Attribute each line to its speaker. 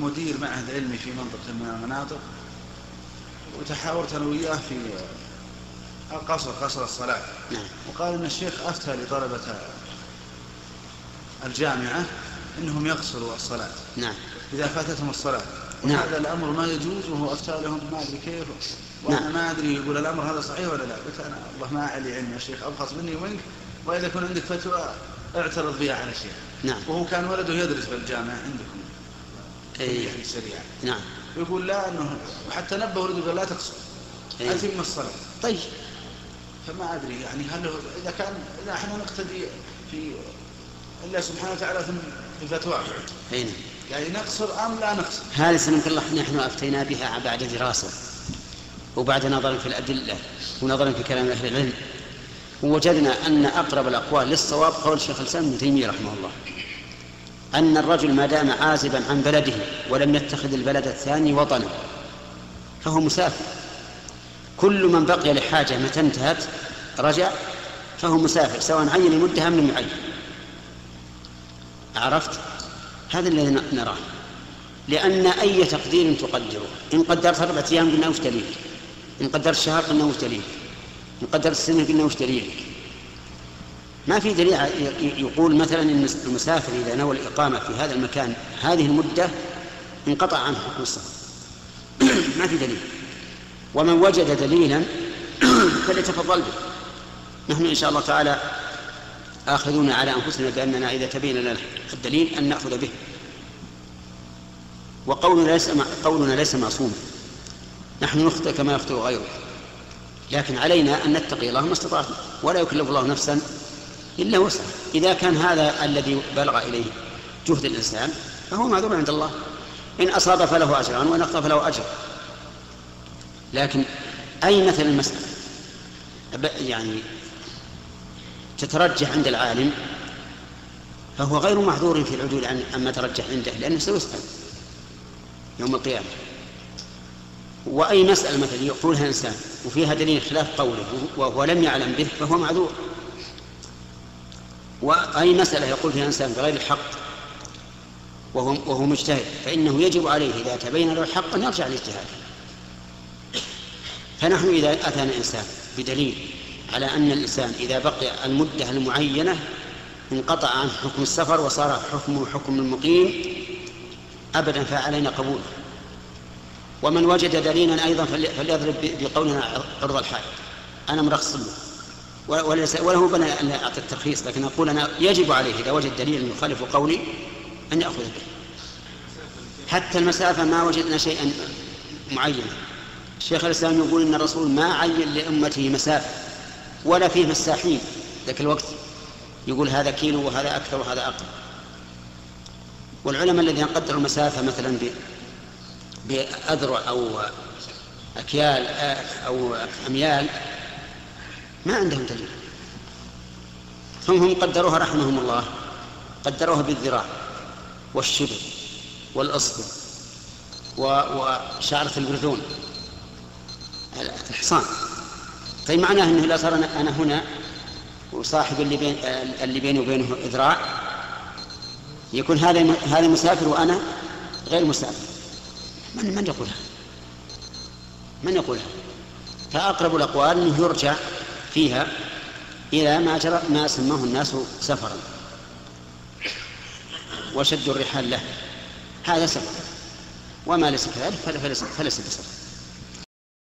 Speaker 1: مدير معهد علمي في منطقة من المناطق وتحاورت أنا وياه في القصر قصر الصلاة.
Speaker 2: نعم.
Speaker 1: وقال أن الشيخ أفتى لطلبة الجامعة أنهم يقصروا الصلاة.
Speaker 2: نعم.
Speaker 1: إذا فاتتهم الصلاة.
Speaker 2: نعم.
Speaker 1: وهذا الأمر ما يجوز وهو أفتى لهم ما أدري كيف. وأنا
Speaker 2: نعم.
Speaker 1: ما أدري يقول الأمر هذا صحيح ولا لا. قلت أنا والله ما علي علم يا شيخ أبخص مني ومنك. وإذا يكون عندك فتوى اعترض بها على الشيخ.
Speaker 2: نعم.
Speaker 1: وهو كان ولده يدرس بالجامعة عندكم.
Speaker 2: إيه.
Speaker 1: في الشريعة
Speaker 2: نعم.
Speaker 1: يقول لا أنه وحتى نبه ولده قال لا تقصر
Speaker 2: إيه.
Speaker 1: أتم الصلاة.
Speaker 2: طيب.
Speaker 1: فما أدري يعني هل هو إذا كان إذا إحنا نقتدي في الله سبحانه وتعالى ثم بفتواه
Speaker 2: أي نعم.
Speaker 1: يعني نقصر أم لا نقصر؟
Speaker 2: هذه سنة الله نحن أفتينا بها بعد دراسة. وبعد نظر في الأدلة. ونظر في كلام أهل العلم. ووجدنا أن أقرب الأقوال للصواب قول شيخ الإسلام ابن تيمية رحمه الله. أن الرجل ما دام عازبا عن بلده ولم يتخذ البلد الثاني وطنا فهو مسافر. كل من بقي لحاجة متى انتهت رجع فهو مسافر سواء عين المدة أم لم يعين. عرفت؟ هذا الذي نراه. لأن أي تقدير تقدره؟ إن قدرت أربعة أيام قلنا وش دليل؟ إن قدرت شهر قلنا وش دليل؟ إن قدرت سنة قلنا وش دليل؟ ما في دليل يقول مثلا إن المسافر إذا نوى الإقامة في هذا المكان هذه المدة انقطع عنه حكم السفر. ما في دليل. ومن وجد دليلا فليتفضل به. نحن إن شاء الله تعالى آخذون على أنفسنا بأننا إذا تبين لنا الدليل أن نأخذ به. وقولنا ليس قولنا ليس معصوما. نحن نخطئ كما يخطئ غيره. لكن علينا أن نتقي. الله ما استطعنا ولا يكلف الله نفسا إلا وسعها إذا كان هذا الذي بلغ إليه جهد الإنسان فهو معذور عند الله. إن أصاب فله أجران وإن أخطأ فله أجر. لكن أي مثل المسألة؟ يعني تترجح عند العالم فهو غير محظور في العدول عن عما ترجح عنده لأنه سيسأل يوم القيامة. وأي مسألة مثلا يقولها إنسان وفيها دليل خلاف قوله وهو لم يعلم به فهو معذور. وأي مسألة يقول فيها إنسان بغير الحق وهو, وهو مجتهد فإنه يجب عليه إذا تبين له الحق أن يرجع لاجتهاده فنحن إذا أتانا إنسان بدليل على أن الإنسان إذا بقي المدة المعينة انقطع عن حكم السفر وصار حكمه حكم المقيم أبدا فعلينا قبوله ومن وجد دليلا أيضا فلي- فليضرب بقولنا عرض الحائط. أنا مرخص له. وليس وله بنا أن أعطي الترخيص لكن أقول أنا يجب عليه إذا وجد دليلا يخالف قولي أن يأخذ به حتى المسافة ما وجدنا شيئا معينا. الشيخ الإسلام يقول إن الرسول ما عين لأمته مسافة ولا فيه مساحين. ذاك الوقت يقول هذا كيلو وهذا أكثر وهذا أقل. والعلماء الذين قدروا المسافة مثلا ب- بأذرع أو أكيال أو أميال ما عندهم دليل ثم هم قدروها رحمهم الله قدروها بالذراع والشبر والأصبع وشعرة البرذون الحصان طيب معناه إنه لا صار أنا هنا وصاحب اللي بين اللي بيني وبينه ذراع يكون هذا هذا مسافر وأنا غير مسافر من من يقولها؟ من يقولها؟ فأقرب الأقوال إنه يرجع فيها إلى ما جرى ما سماه الناس سفرا. وشد الرحال له. هذا سفر. وما ليس كذلك فليس بسفر.